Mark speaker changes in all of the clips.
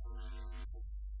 Speaker 1: ¡Gracias!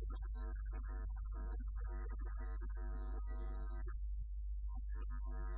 Speaker 1: Thank you.